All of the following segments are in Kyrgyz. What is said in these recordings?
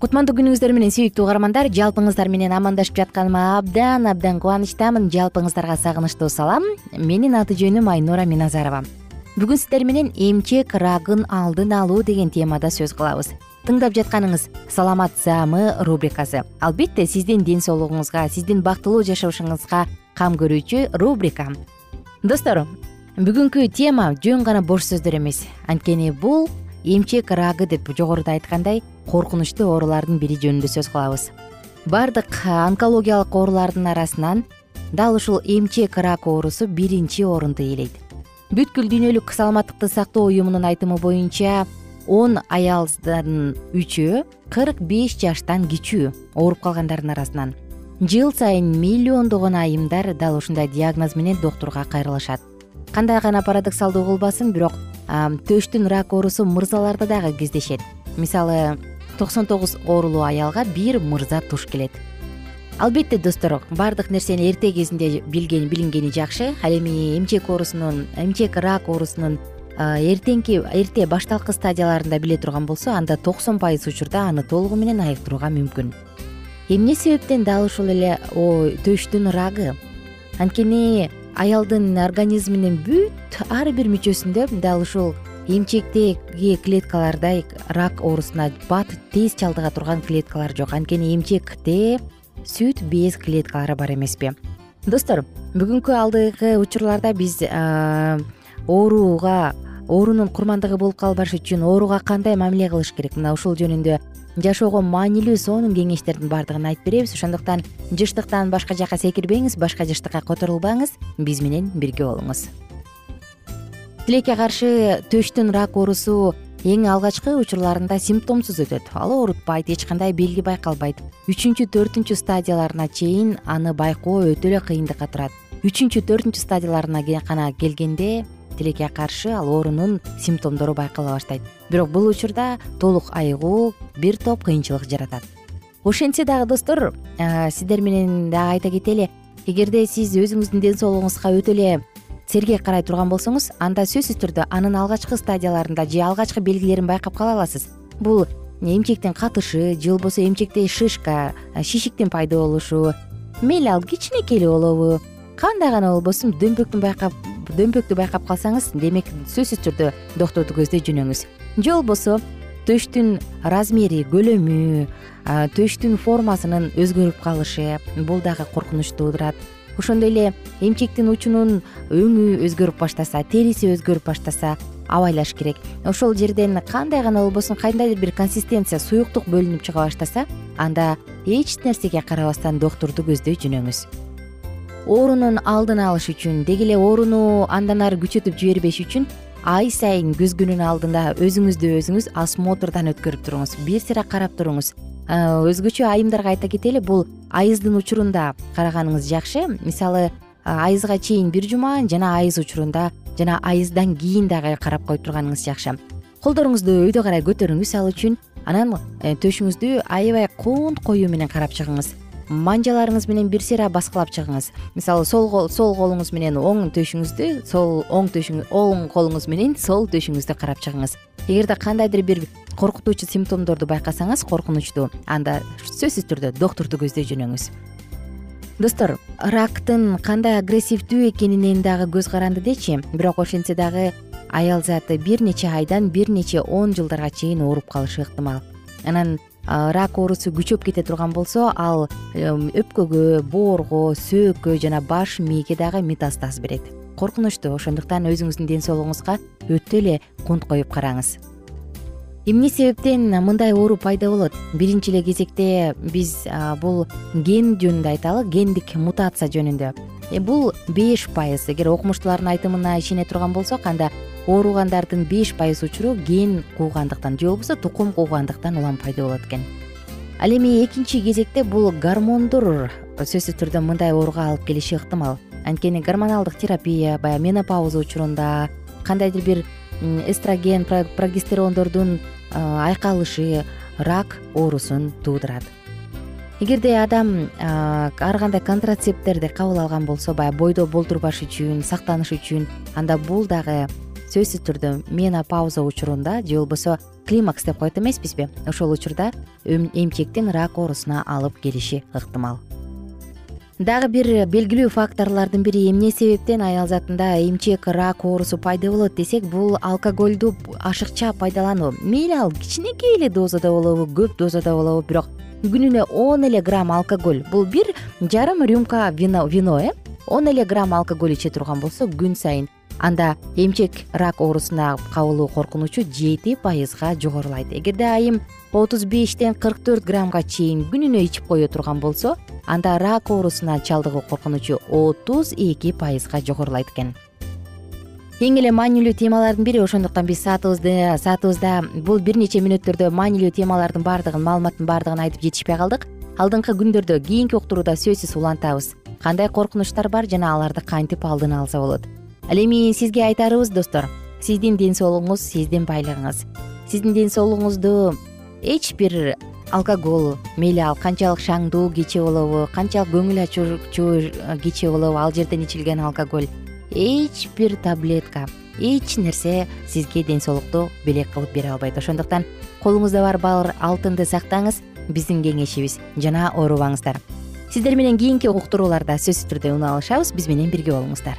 кутмандуу күнүңүздөр менен сүйүктүү угармандар жалпыңыздар менен амандашып жатканыма абдан абдан кубанычтамын. Жалпыңыздарга сагынычтуу салам. Менин аты жөнүм айнура миназарова. Бүгүн сиздер менен эмчек рагын алдын алуу деген темада сөз кылабыз. Тыңдап жатканыңыз саламат саамы рубрикасы. Албетте сиздин ден соолугуңузга сиздин бактылуу жашашыңызга кам көрүүчү рубрика. Достор бүгүнкү тема жөн гана бош сөздөр эмес анткени бул эмчек рагы деп жогоруда айткандай коркунучтуу оорулардын бири жөнүндө сөз кылабыз. Баардык онкологиялык оорулардын арасынан дал ушул эмчек рак оорусу биринчи орунду ээлейт бүткүл дүйнөлүк саламаттыкты сактоо уюмунун айтымы боюнча он аялдан үчөө кырк беш жаштан кичүү ооруп калгандардын арасынан жыл сайын миллиондогон айымдар дал ушундай диагноз менен доктурга кайрылышат. Кандай гана парадоксалдуу болбосун бирок төштүн рак оорусу мырзаларда дагы кездешет. Мисалы токсон тогуз оорулуу аялга бир мырза туш келет. Албетте достор баардык нерсени эрте кезинде билген билингени жакшы. Ал эми эмчек оорусунун эмчек рак оорусунун эртеңки эрте башталкы стадияларында биле турган болсо анда токсон пайыз учурда аны толугу менен айыктырууга мүмкүн. Эмне себептен дал ушул эле төштүн рагы? Анткени аялдын организминин бүт ар бир мүчөсүндө дал ушул эмчектеги клеткалардай рак оорусуна бат тез чалдыга турган клеткалар жок. Анткени эмчекте сүт без клеткалары бар эмеспи. Достор бүгүнкү алдыгы учурларда биз ооруга оорунун курмандыгы болуп калбаш үчүн ооруга кандай мамиле кылыш керек? Мына ушул жөнүндө жашоого маанилүү сонун кеңештердин баардыгын айтып беребиз. Ошондуктан жыштыктан башка жака секирбеңиз башка жыштыкка которулбаңыз биз менен бирге болуңуз. Тилекке каршы төштүн рак оорусу эң алгачкы учурларында симптомсуз өтөт. Ал оорутпайт эч кандай белги байкалбайт. Үчүнчү төртүнчү стадияларына чейин аны байкоо өтө эле кыйындыкка турат. Үчүнчү төртүнчү стадияларына гана келгенде тилекке каршы ал оорунун симптомдору байкала баштайт. Бирок бул учурда толук айыгуу бир топ кыйынчылык жаратат. Ошентсе дагы достор сиздер менен дагы айта кетели эгерде сиз өзүңүздүн ден соолугуңузга өтө эле сергек карай турган болсоңуз анда сөзсүз түрдө анын алгачкы стадияларында же алгачкы белгилерин байкап кала аласыз. Бул эмчектин катышы же болбосо эмчекте шишка шишиктин пайда болушу мейли ал кичинекей эле болобу кандай гана болбосун дөмпөктүн байкап дөмпөктү байкап калсаңыз демек сөзсүз түрдө доктурду көздөй жөнөңүз же болбосо төштүн размери көлөмү төштүн формасынын өзгөрүп калышы бул дагы коркунуч туудурат ошондой эле эмчектин учунун өңү өзгөрүп баштаса териси өзгөрүп баштаса абайлаш керек. Ошол жерден кандай гана болбосун кандайдыр бир консистенция суюктук бөлүнүп чыга баштаса анда эч нерсеге карабастан доктурду көздөй жүрүңүз оорунун алдын алыш үчүн деги эле ооруну андан ары күчөтүп жибербеш үчүн ай сайын көз күнүн алдында өзүңүздү өзүңүз осмотрдан өткөрүп туруңуз. Бир сыйра карап туруңуз. Өзгөчө айымдарга айта кетели бул айыздын учурунда караганыңыз жакшы. Мисалы айызга чейин бир жума жана айыз учурунда жана айыздан кийин дагы карап коюп турганыңыз жакшы. Колдоруңузду өйдө карай көтөрүңүз ал үчүн анан э, төшүңүздү аябай кунт коюу менен карап чыгыңыз манжаларыңыз менен бир сыйра баскылап чыгыңыз. Мисалы сол сол колуңуз менен оң төшүңүздү сол оң оң колуңуз менен сол төшүңүздү карап чыгыңыз. Эгерде кандайдыр бир коркутуучу симптомдорду байкасаңыз коркунучтуу анда сөзсүз түрдө доктурду көздөй жөнөңүз. Достор рактын кандай агрессивдүү экенинен дагы көз каранды дечи? Бирок ошентсе дагы аял заты бир нече айдан бир нече он жылдарга чейин ооруп калышы ыктымал. Анан рак оорусу күчөп кете турган болсо ал өпкөгө боорго сөөккө жана баш мээге дагы метастаз берет. Коркунучтуу ошондуктан өзүңүздүн ден соолугуңузга өтө эле кунт коюп караңыз. Эмне себептен мындай оору пайда болот? Биринчи эле кезекте биз бул ген жөнүндө айталы гендик мутация жөнүндө. Э, бул беш пайыз. Эгер окумуштуулардын айтымына ишене турган болсок анда ооругандардын беш пайыз учуру ген куугандыктан же болбосо тукум куугандыктан улам пайда болот экен. Ал эми экинчи кезекте бул гормондор сөзсүз түрдө мындай ооруга алып келиши ыктымал. Анткени гормоналдык терапия баягы менопауза учурунда кандайдыр бир эстроген прогестерондордун айкалышы рак оорусун туудурат эгерде адам ар кандай контрацепттерди кабыл алган болсо баягы бойдо болтурбаш үчүн сактаныш үчүн анда бул дагы сөзсүз түрдө менопауза учурунда же болбосо климакс деп коет эмеспизби ошол учурда эмчектин рак оорусуна алып келиши ыктымал. Дагы бир белгилүү факторлордун бири эмне себептен аял затында эмчек рак оорусу пайда болот десек бул алкоголду ашыкча пайдалануу. Мейли ал кичинекей эле дозада болобу көп дозада болобу бирок күнүнө он эле грамм алкоголь. Бул бир жарым рюмка вино э? Он эле грамм алкоголь иче турган болсо күн сайын анда эмчек рак оорусуна кабылуу коркунучу жети пайызга жогорулайт. Эгерде айым отуз бештен кырк төрт граммга чейин күнүнө ичип кое турган болсо анда рак оорусуна чалдыгуу коркунучу отуз эки пайызга жогорулайт экен. Эң эле маанилүү темалардын бири ошондуктан биз саатыбызды саатыбызда бул бир нече мүнөттөрдө маанилүү темалардын баардыгын маалыматтын баардыгын айтып жетишпей калдык. Алдыңкы күндөрдө кийинки уктурууда сөзсүз улантабыз. Кандай коркунучтар бар жана аларды кантип алдын алса болот ал эми сизге айтарыбыз достор сиздин ден соолугуңуз сиздин байлыгыңыз. Сиздин ден соолугуңузду эч бир алкоголь мейли ал канчалык шаңдуу кече болобу канчалык көңүл ачуучу кече болобу ал жерден ичилген алкоголь. Эч бир таблетка эч нерсе сизге ден соолукту белек кылып бере албайт. Ошондуктан колуңузда бар бар алтынды сактаңыз биздин кеңешибиз жана оорубаңыздар. Сиздер менен кийинки уктурууларда сөзсүз түрдө үн алышабыз биз менен бирге болуңуздар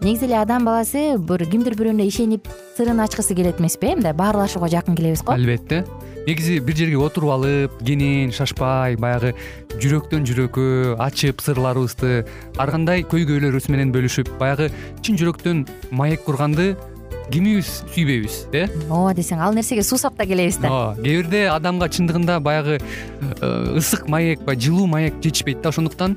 негизи эле адам баласы бир кимдир бирөөнө ишенип сырын ачкысы келет эмеспи э? Мындай баарлашууга жакын келебиз го. Албетте. Негизи бир жерге отуруп алып кенен шашпай баягы жүрөктөн жүрөккө ачып сырларыбызды ар кандай көйгөйлөрүбүз менен бөлүшүп баягы чын жүрөктөн маек курганды кимибиз сүйбөйбүз э? Ооба десең ал нерсеге суусап да келебиз да. Ооба кээ бирде адамга чындыгында баягы э, ысык маек баягы жылуу маек жетишпейт да ошондуктан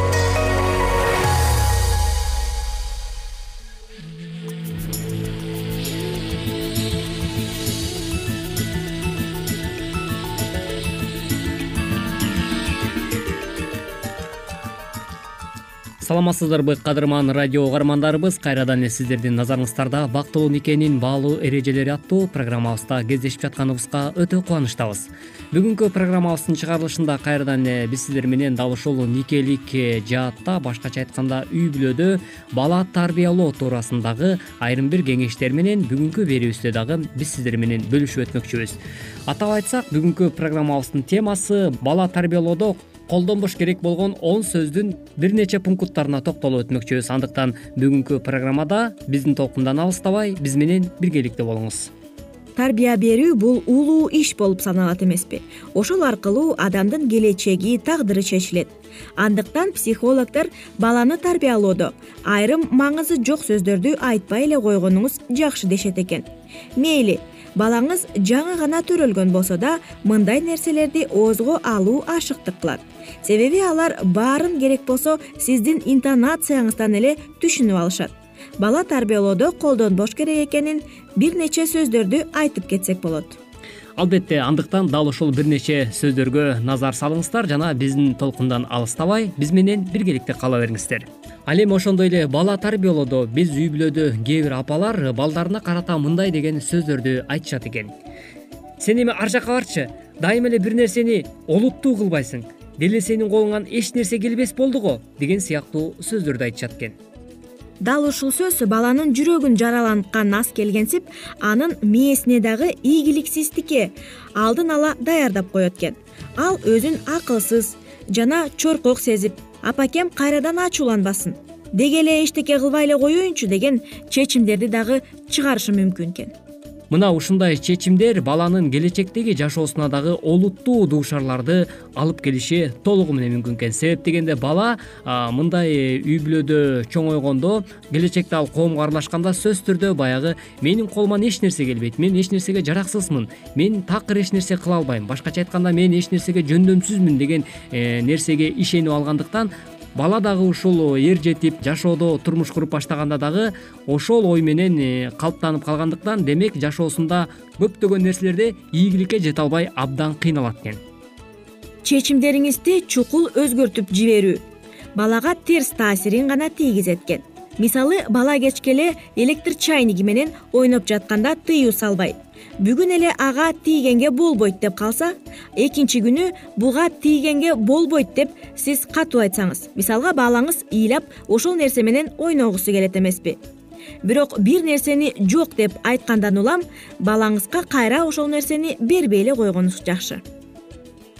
саламатсыздарбы? Кадырман радио угармандарыбыз кайрадан эле сиздердин назарыңыздарда бактылуу никенин баалуу эрежелери аттуу программабызда кездешип жатканыбызга өтө кубанычтабыз. Бүгүнкү программабыздын чыгарылышында кайрадан эле биз сиздер менен дал ушул никелик э, жаатта башкача айтканда үй бүлөдө бала тарбиялоо туурасындагы айрым бир кеңештер менен бүгүнкү берүүбүздө дагы биз сиздер менен бөлүшүп өтмөкчүбүз. Атап айтсак бүгүнкү программабыздын темасы бала тарбиялоодо колдонбош керек болгон он сөздүн бир нече пункттарына токтолуп өтмөкчүбүз. Андыктан бүгүнкү программада биздин толкундан алыстабай биз менен биргеликте болуңуз. Тарбия берүү бул улуу иш болуп саналат эмеспи. Ошол аркылуу адамдын келечеги тагдыры чечилет. Андыктан психологдор баланы тарбиялоодо. Айрым маңызы жок сөздөрдү айтпай эле койгонуңуз жакшы дешет экен. Мейли балаңыз жаңы гана төрөлгөн болсо да мындай нерселерди оозго алуу ашыктык кылат себеби алар баарын керек болсо сиздин интонацияңыздан эле түшүнүп алышат. Бала тарбиялоодо колдонбош керек экенин бир нече сөздөрдү айтып кетсек болот. Албетте андыктан дал ушул бир нече сөздөргө назар салыңыздар жана биздин толкундан алыстабай биз менен биргеликте кала бериңиздер. Ал эми ошондой эле бала тарбиялоодо биз үй бүлөдө кээ бир апалар балдарына карата мындай деген сөздөрдү айтышат экен. Сен эми ар жака барчы дайыма эле бир нерсени олуттуу кылбайсың деле сенин колуңан эч нерсе келбес болду го деген сыяктуу сөздөрдү айтышат экен. Дал ушул сөз баланын жүрөгүн жараланткан аз келгенсип анын мээсине дагы ийгиликсиздикке алдын ала даярдап коет экен. Ал өзүн акылсыз жана чоркок сезип апакем кайрадан ачууланбасын деги эле эчтеке кылбай эле коеюнчу деген чечимдерди дагы чыгарышы мүмкүн экен мына ушундай чечимдер баланын келечектеги жашоосуна дагы олуттуу дуушарларды алып келиши толугу менен мүмкүн экен. Себеп дегенде бала мындай үй бүлөдө чоңойгондо келечекте ал коомго аралашканда сөзсүз түрдө баягы менин колуман эч нерсе келбейт мен эч нерсеге жараксызмын мен такыр эч нерсе кыла албайм башкача айтканда мен эч нерсеге жөндөмсүзмүн деген э, нерсеге ишенип алгандыктан бала дагы ушул эр жетип жашоодо турмуш куруп баштаганда дагы ошол ой менен э, калыптанып калгандыктан демек жашоосунда көптөгөн нерселерде ийгиликке жете албай абдан кыйналат экен. Чечимдериңизди чукул өзгөртүп жиберүү. Балага терс таасирин гана тийгизет экен мисалы бала кечке электр чайниги менен ойноп жатканда тыюу салбай бүгүн эле ага тийгенге болбойт деп калса экинчи күнү буга тийгенге болбойт деп сиз катуу айтсаңыз мисалга балаңыз ыйлап ошол нерсе менен ойногусу келет эмеспи. Бирок бир нерсени жок деп айткандан улам балаңызга кайра ошол нерсени бербей эле койгонуңуз жакшы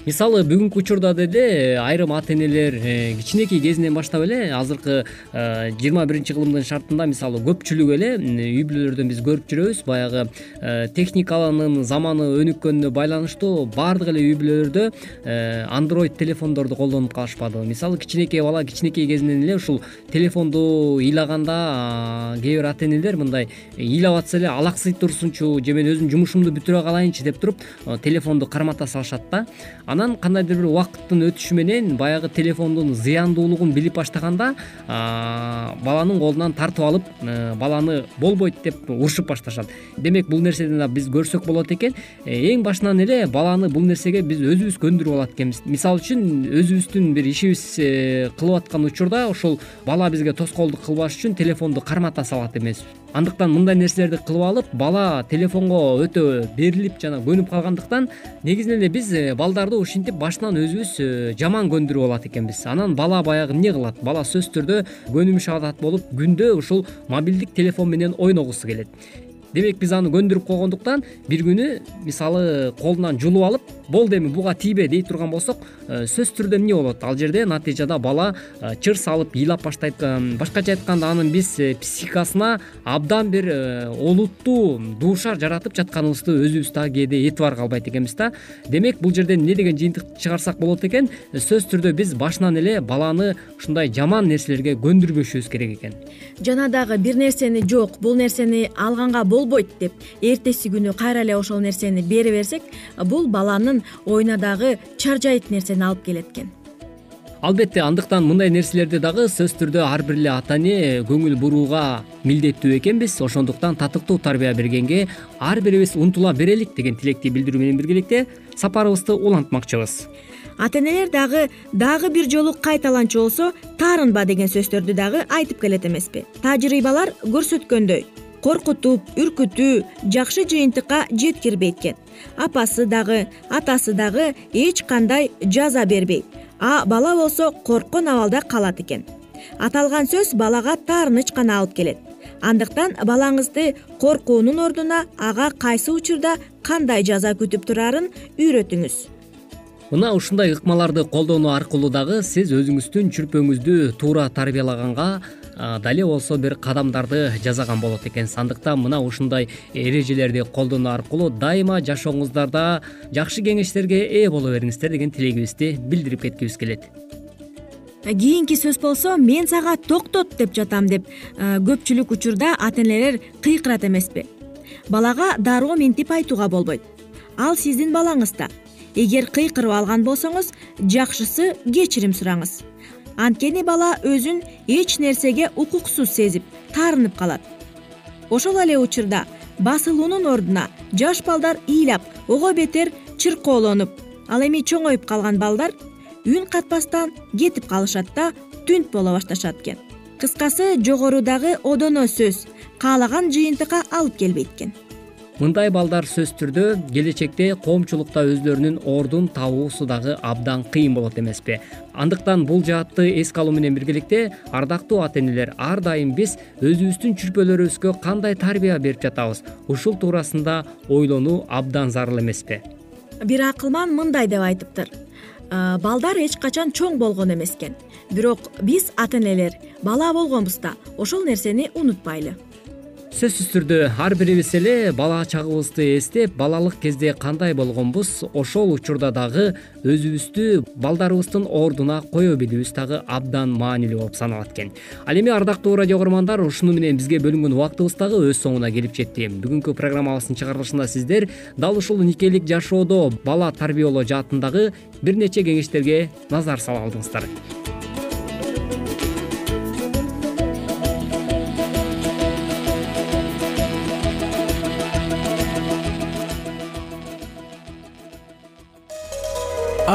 мисалы бүгүнкү учурда деле айрым ата энелер э, кичинекей кезинен баштап эле азыркы э, жыйырма биринчи кылымдын шартында мисалы көпчүлүгү эле үй бүлөлөрдөн биз көрүп жүрөбүз. Баягы э, техниканын заманы өнүккөнүнө байланыштуу баардык эле үй бүлөлөрдө андроид телефондорду колдонуп калышпадыбы мисалы кичинекей бала кичинекей кезинен эле ушул телефонду ыйлаганда кээ бир ата энелер мындай ыйлап атса эле алаксый турсунчу же мен өзүм жумушумду бүтүрө калайынчы деп туруп телефонду кармата салышат да анан кандайдыр бир убакыттын өтүшү менен баягы телефондун зыяндуулугун билип баштаганда баланын колунан тартып алып э, баланы болбойт деп урушуп башташат. Демек бул нерседен да биз көрсөк болот экен. Э, эң башынан эле баланы бул нерсеге биз өзүбүз көндүрүп алат экенбиз. Мисалы үчүн өзүбүздүн бир ишибиз э, кылып аткан учурда ушул бала бизге тоскоолдук кылбаш үчүн телефонду кармата салат эмеспиз андыктан мындай нерселерди кылып алып бала телефонго өтө берилип жана көнүп калгандыктан негизинен эле биз э, балдарды ушинтип башынан өзүбүз э, жаман көндүрүп алат экенбиз. Анан бала баягы эмне кылат? Бала сөзсүз түрдө көнүмүш адат болуп күндө ушул мобилдик телефон менен ойногусу келет демек биз аны көндүрүп койгондуктан бир күнү мисалы колунан жулуп алып болду эми буга тийбе дей турган болсок э, сөзсүз түрдө эмне болот? Ал жерде натыйжада бала э, чыр салып ыйлап баштайт башкача айтканда анын биз э, психикасына абдан бир олуттуу дуушар жаратып жатканыбызды өзүбүз дагы кээде этибарга албайт экенбиз да. Демек бул жерден эмне деген жыйынтык чыгарсак болот экен? Сөзсүз түрдө биз башынан эле баланы ушундай жаман нерселерге көндүрбөшүбүз керек экен. Жана дагы бир нерсени жок бул нерсени алганга болбойт деп эртеси күнү кайра эле ошол нерсени бере берсек бул баланын оюна дагы чаржайыт нерсени алып келет экен. Албетте андыктан мындай нерселерди дагы сөзсүз түрдө ар бир эле ата эне көңүл бурууга милдеттүү экенбиз. Ошондуктан татыктуу тарбия бергенге ар бирибиз умтула берелик деген тилекти билдирүү менен биргеликте сапарыбызды улантмакчыбыз. Ата энелер дагы дагы бир жолу кайталанчу болсо таарынба деген сөздөрдү дагы айтып келет эмеспи. Тажрыйбалар көрсөткөндөй коркутуп үркүтүү жакшы жыйынтыкка жеткирбейт экен. Апасы дагы атасы дагы эч кандай жаза бербейт. А бала болсо корккон абалда калат экен. Аталган сөз балага таарыныч гана алып келет. Андыктан балаңызды коркуунун ордуна ага кайсы учурда кандай жаза күтүп турарын үйрөтүңүз. Мына ушундай ыкмаларды колдонуу аркылуу дагы сиз өзүңүздүн чүрпөңүздү туура тарбиялаганга дале болсо бир кадамдарды жасаган болот экенсиз андыктан мына ушундай эрежелерди колдонуу аркылуу дайыма жашооңуздарда жакшы кеңештерге ээ боло бериңиздер деген тилегибизди билдирип кеткибиз келет. Кийинки сөз болсо мен сага токтот деп жатам деп көпчүлүк учурда ата энелер кыйкырат эмеспи. Балага дароо минтип айтууга болбойт. Ал сиздин балаңыз да эгер кыйкырып алган болсоңуз жакшысы кечирим сураңыз анткени бала өзүн эч нерсеге укуксуз сезип таарынып калат. Ошол эле учурда басылуунун ордуна жаш балдар ыйлап ого бетер чыркоолонуп ал эми чоңоюп калган балдар үн катпастан кетип калышат да түнт боло башташат экен. Кыскасы жогорудагы одоно сөз каалаган жыйынтыкка алып келбейт экен мындай балдар сөзсүз түрдө келечекте коомчулукта өзлөрүнүн ордун табуусу дагы абдан кыйын болот эмеспи. Андыктан бул жаатты эске алуу менен биргеликте ардактуу ата энелер ар дайым биз өзүбүздүн чүрпөлөрүбүзгө кандай тарбия берип жатабыз? Ушул туурасында ойлонуу абдан зарыл эмеспи. Бир акылман мындай деп айтыптыр. Балдар эч качан чоң болгон эмес экен бирок биз ата энелер бала болгонбуз да ошол нерсени унутпайлы сөзсүз түрдө ар бирибиз эле бала чагыбызды эстеп балалык кезде кандай болгонбуз ошол учурда дагы өзүбүздү балдарыбыздын ордуна кое билүүбүз дагы абдан маанилүү болуп саналат экен. Ал эми ардактуу радио кугармандар ушуну менен бизге бөлүнгөн убактыбыз дагы өз соңуна келип жетти. Бүгүнкү программабыздын чыгарылышында сиздер дал ушул никелик жашоодо бала тарбиялоо жаатындагы бир нече кеңештерге назар сала алдыңыздар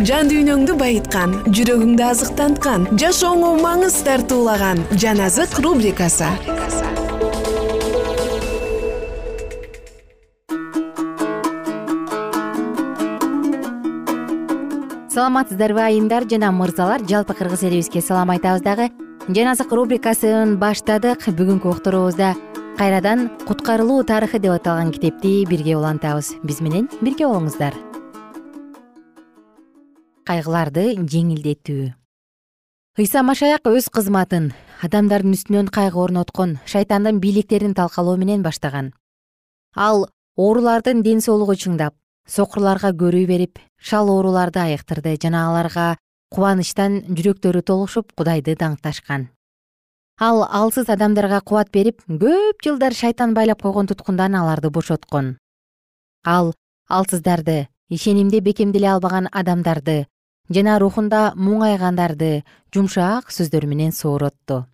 жан дүйнөңдү байыткан жүрөгүңдү азыктанткан жашооңо маңыз тартуулаган жан азык рубрикасы. Саламатсыздарбы айымдар жана мырзалар жалпы кыргыз элибизге салам айтабыз дагы. Жан азык рубрикасын баштадык. Бүгүнкү уктуруубузда кайрадан куткарылуу тарыхы деп аталган китепти бирге улантабыз. Биз менен бирге болуңуздар кайгыларды жеңилдетүү. Ыйса машаяк өз кызматын адамдардын үстүнөн кайгы орноткон шайтандын бийликтерин талкалоо менен баштаган. Ал оорулардын ден соолугу чыңдап сокурларга көрүү берип шал ооруларды айыктырды жана аларга кубанычтан жүрөктөрү толушуп кудайды даңкташкан. Ал алсыз адамдарга кубат берип көп жылдар шайтан байлап койгон туткундан аларды бошоткон. Ал алсыздарды ишенимди бекемделе албаган адамдарды жана рухунда муңайгандарды жумшак сөздөр менен сооротту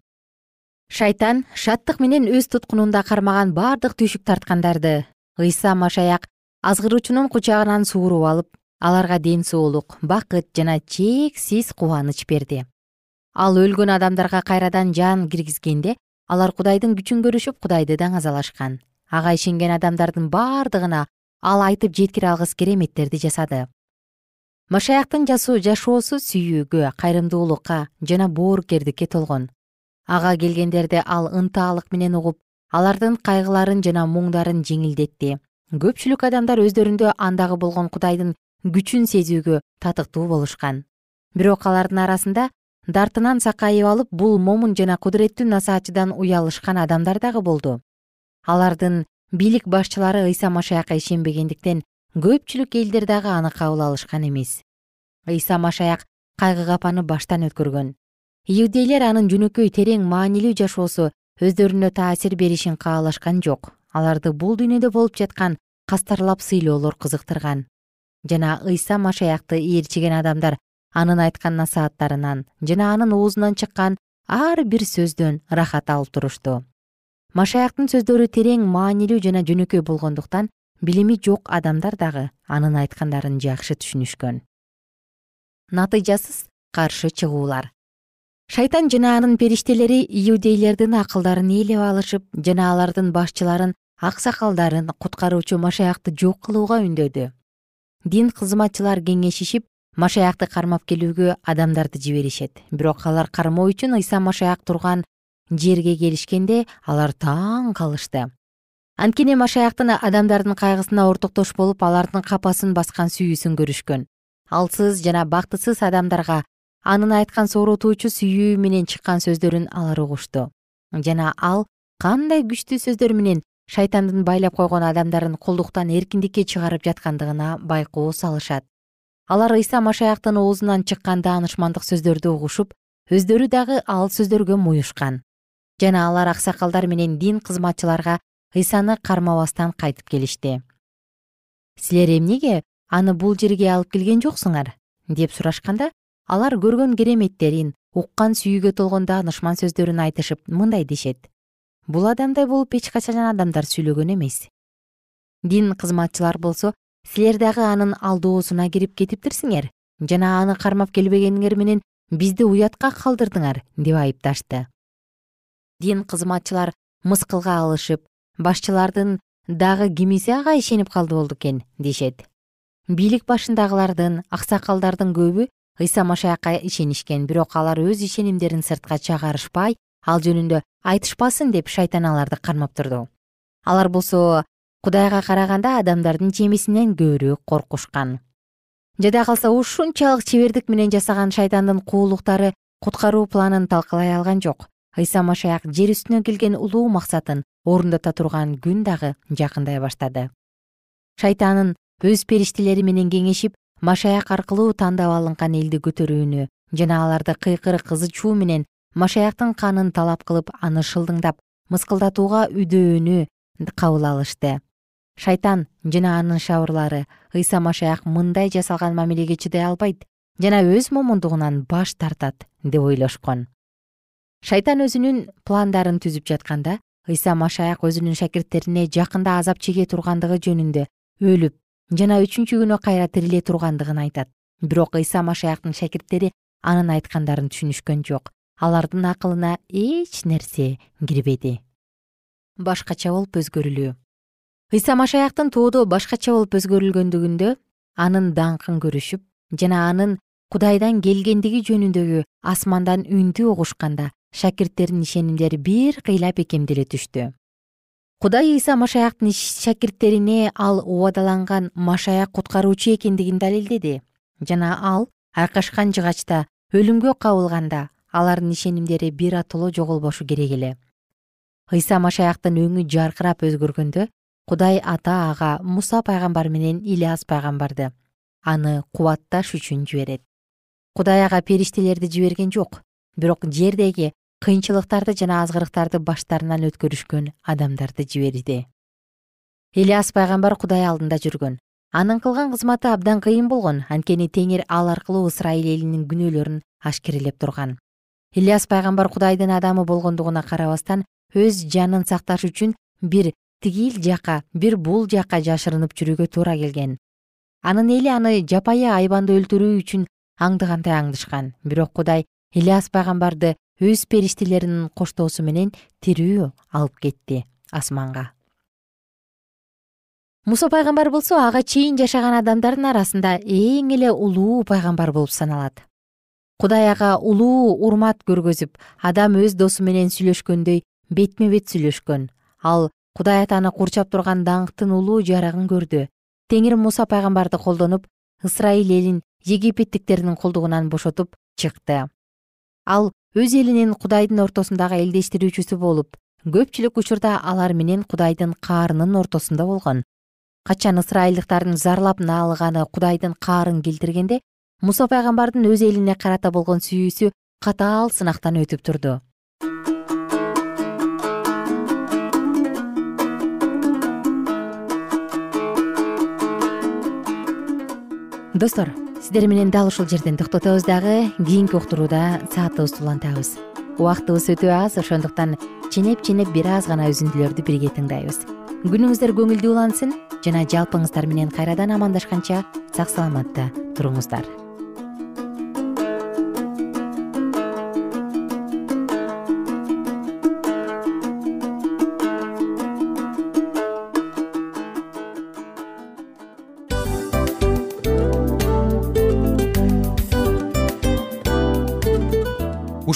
шайтан шаттык менен өз туткунунда кармаган бардык түйшүк тарткандарды ыйса машаяк азгыруучунун кучагынан сууруп алып аларга ден соолук бакыт жана чексиз кубаныч берди. Ал өлгөн адамдарга кайрадан жан киргизгенде алар кудайдын күчүн көрүшүп кудайды даңазалашкан ага ишенген адамдардын бардыгына ал айтып жеткире алгыс кереметтерди жасады машаяктын жашоосу сүйүүгө кайрымдуулукка жана боорукердикке толгон. Ага келгендерди ал ынтаалык менен угуп алардын кайгыларын жана муңдарын жеңилдетти. Көпчүлүк адамдар өздөрүндө андагы болгон кудайдын күчүн сезүүгө татыктуу болушкан. Бирок алардын арасында дартынан сакайып алып бул момун жана кудуреттүү насаатчыдан уялышкан адамдар дагы болду. Алардын бийлик башчылары ыйса машаякка ишенбегендиктен көпчүлүк элдер дагы аны кабыл алышкан эмес. Ыйса машаяк кайгы капаны баштан өткөргөн. Иудейлер анын жөнөкөй терең маанилүү жашоосу өздөрүнө таасир беришин каалашкан жок. Аларды бул дүйнөдө болуп жаткан кастарлап сыйлоолор кызыктырган. Жана ыйса машаякты ээрчиген адамдар анын айткан насааттарынан жана анын оозунан чыккан ар бир сөздөн ырахат алып турушту. Машаяктын сөздөрү терең маанилүү жана жөнөкөй болгондуктан билими жок адамдар дагы анын айткандарын жакшы түшүнүшкөн. Натыйжасыз каршы чыгуулар. Шайтан жана анын периштелери иудейлердин акылдарын ээлеп алышып жана алардын башчыларын аксакалдарын куткаруучу машаякты жок кылууга үндөдү. Дин кызматчылар кеңешишип машаякты кармап келүүгө адамдарды жиберишет. Бирок алар кармоо үчүн ыйса машаяк турган жерге келишкенде алар таң калышты анткени машаяктын адамдардын кайгысына ортоктош болуп алардын капасын баскан сүйүүсүн көрүшкөн. Алсыз жана бактысыз адамдарга анын айткан сооротуучу сүйүү менен чыккан сөздөрүн алар угушту. Жана ал кандай күчтүү сөздөр менен шайтандын байлап койгон адамдарын кулдуктан эркиндикке чыгарып жаткандыгына байкоо салышат. Алар ыйса машаяктын оозунан чыккан даанышмандык сөздөрдү угушуп өздөрү дагы ал сөздөргө муюшкан. Жана алар аксакалдар менен дин кызматчыларга ыйсаны кармабастан кайтып келишти. Силер эмнеге аны бул жерге алып келген жоксуңар? деп сурашканда алар көргөн кереметтерин уккан сүйүүгө толгон даанышман сөздөрүн айтышып мындай дешет. Бул адамдай болуп эч качан адамдар сүйлөгөн эмес дин кызматчылар болсо силер дагы анын алдоосуна кирип кетиптирсиңер жана аны кармап келбегениңер менен бизди уятка калтырдыңар деп айыпташты. Дин кызматчылар мыскылга алышып башчылардын дагы кимиси ага ишенип калды болду экен дешет. Бийлик башындагылардын аксакалдардын көбү ыйса машаякка ишенишкен бирок алар өз ишенимдерин сыртка чыгарышпай ал жөнүндө айтышпасын деп шайтан аларды кармап турду. Алар болсо кудайга караганда адамдардын жемисинен көбүрөөк коркушкан. Жада калса ушунчалык чебердик менен жасаган шайтандын куулуктары куткаруу планын талкалай алган жок ыйса машаяк жер үстүнө келген улуу максатын орундата турган күн дагы жакындай баштады. Шайтанын өз периштелери менен кеңешип машаяк аркылуу тандап алынган элди көтөрүүнү жана аларды кыйкырык кызычуу менен машаяктын канын талап кылып аны шылдыңдап мыскылдатууга үдөөнү кабыл алышты. Шайтан жана анын шабырлары ыйса машаяк мындай жасалган мамилеге чыдай албайт жана өз момундугунан баш тартат деп ойлошкон шайтан өзүнүн пландарын түзүп жатканда ыйса машаяк өзүнүн шакирттерине жакында азап чеге тургандыгы жөнүндө өлүп жана үчүнчү күнү кайра тириле тургандыгын айтат. Бирок ыйса машаяктын шакирттери анын айткандарын түшүнүшкөн жок. Алардын акылына эч нерсе кирбеди. Башкача болуп өзгөрүлүү. Ыйса машаяктын тоодо башкача болуп өзгөрүлгөндүгүндө анын даңкын көрүшүп жана анын кудайдан келгендиги жөнүндөгү асмандан үндү угушканда шакирттердин ишенимдери бир кыйла бекемделе түштү. Кудай ыйса машаяктын шакирттерине ал убадаланган машаяк куткаруучу экендигин далилдеди. Жана ал айкашкан жыгачта өлүмгө кабылганда алардын ишенимдери бир атоло жоголбошу керек эле. Ыйса машаяктын өңү жаркырап өзгөргөндө кудай ата ага муса пайгамбар менен ильяс пайгамбарды аны кубатташ үчүн жиберет. Кудай ага периштелерди жиберген жок бирок жердеги кыйынчылыктарды жана азгырыктарды баштарынан өткөрүшкөн адамдарды жиберди ильяс пайгамбар кудай алдында жүргөн. Анын кылган кызматы абдан кыйын болгон. Анткени теңир ал аркылуу ысрайыл элинин күнөөлөрүн ашкерелеп турган. Ильяс пайгамбар кудайдын адамы болгондугуна карабастан өз жанын сакташ үчүн бир тигил жака бир бул жака жашырынып жүрүүгө туура келген. Анын эли аны жапайы айбанды өлтүрүү үчүн аңдыгандай аңдышкан. Бирок кудай ильяс пайгамбарды өз периштелеринин коштоосу менен тирүү алып кетти асманга. Муса пайгамбар болсо ага чейин жашаган адамдардын арасында эң эле улуу пайгамбар болуп саналат. Кудай ага улуу урмат көргөзүп адам өз досу менен сүйлөшкөндөй бетме бет сүйлөшкөн. Ал кудай атаны курчап турган даңктын улуу жарыгын көрдү. Теңир муса пайгамбарды колдонуп ысрайыл элин египеттиктердин колдугунан бошотуп чыкты. Ал өз элинин кудайдын ортосундагы элдештирүүчүсү болуп көпчүлүк учурда алар менен кудайдын каарынын ортосунда болгон. Качан ысрайылдыктардын зарлап наалыганы кудайдын каарын келтиргенде муса пайгамбардын өз элине карата болгон сүйүүсү катаал сынактан өтүп турду. Достор сиздер менен дал ушул жерден токтотобуз дагы. Кийинки уктурууда саатыбызды улантабыз убактыбыз өтө аз ошондуктан ченеп ченеп бир аз гана үзүндүлөрдү бирге тыңдайбыз. Күнүңүздөр көңүлдүү улансын жана жалпыңыздар менен кайрадан амандашканча сак саламатта туруңуздар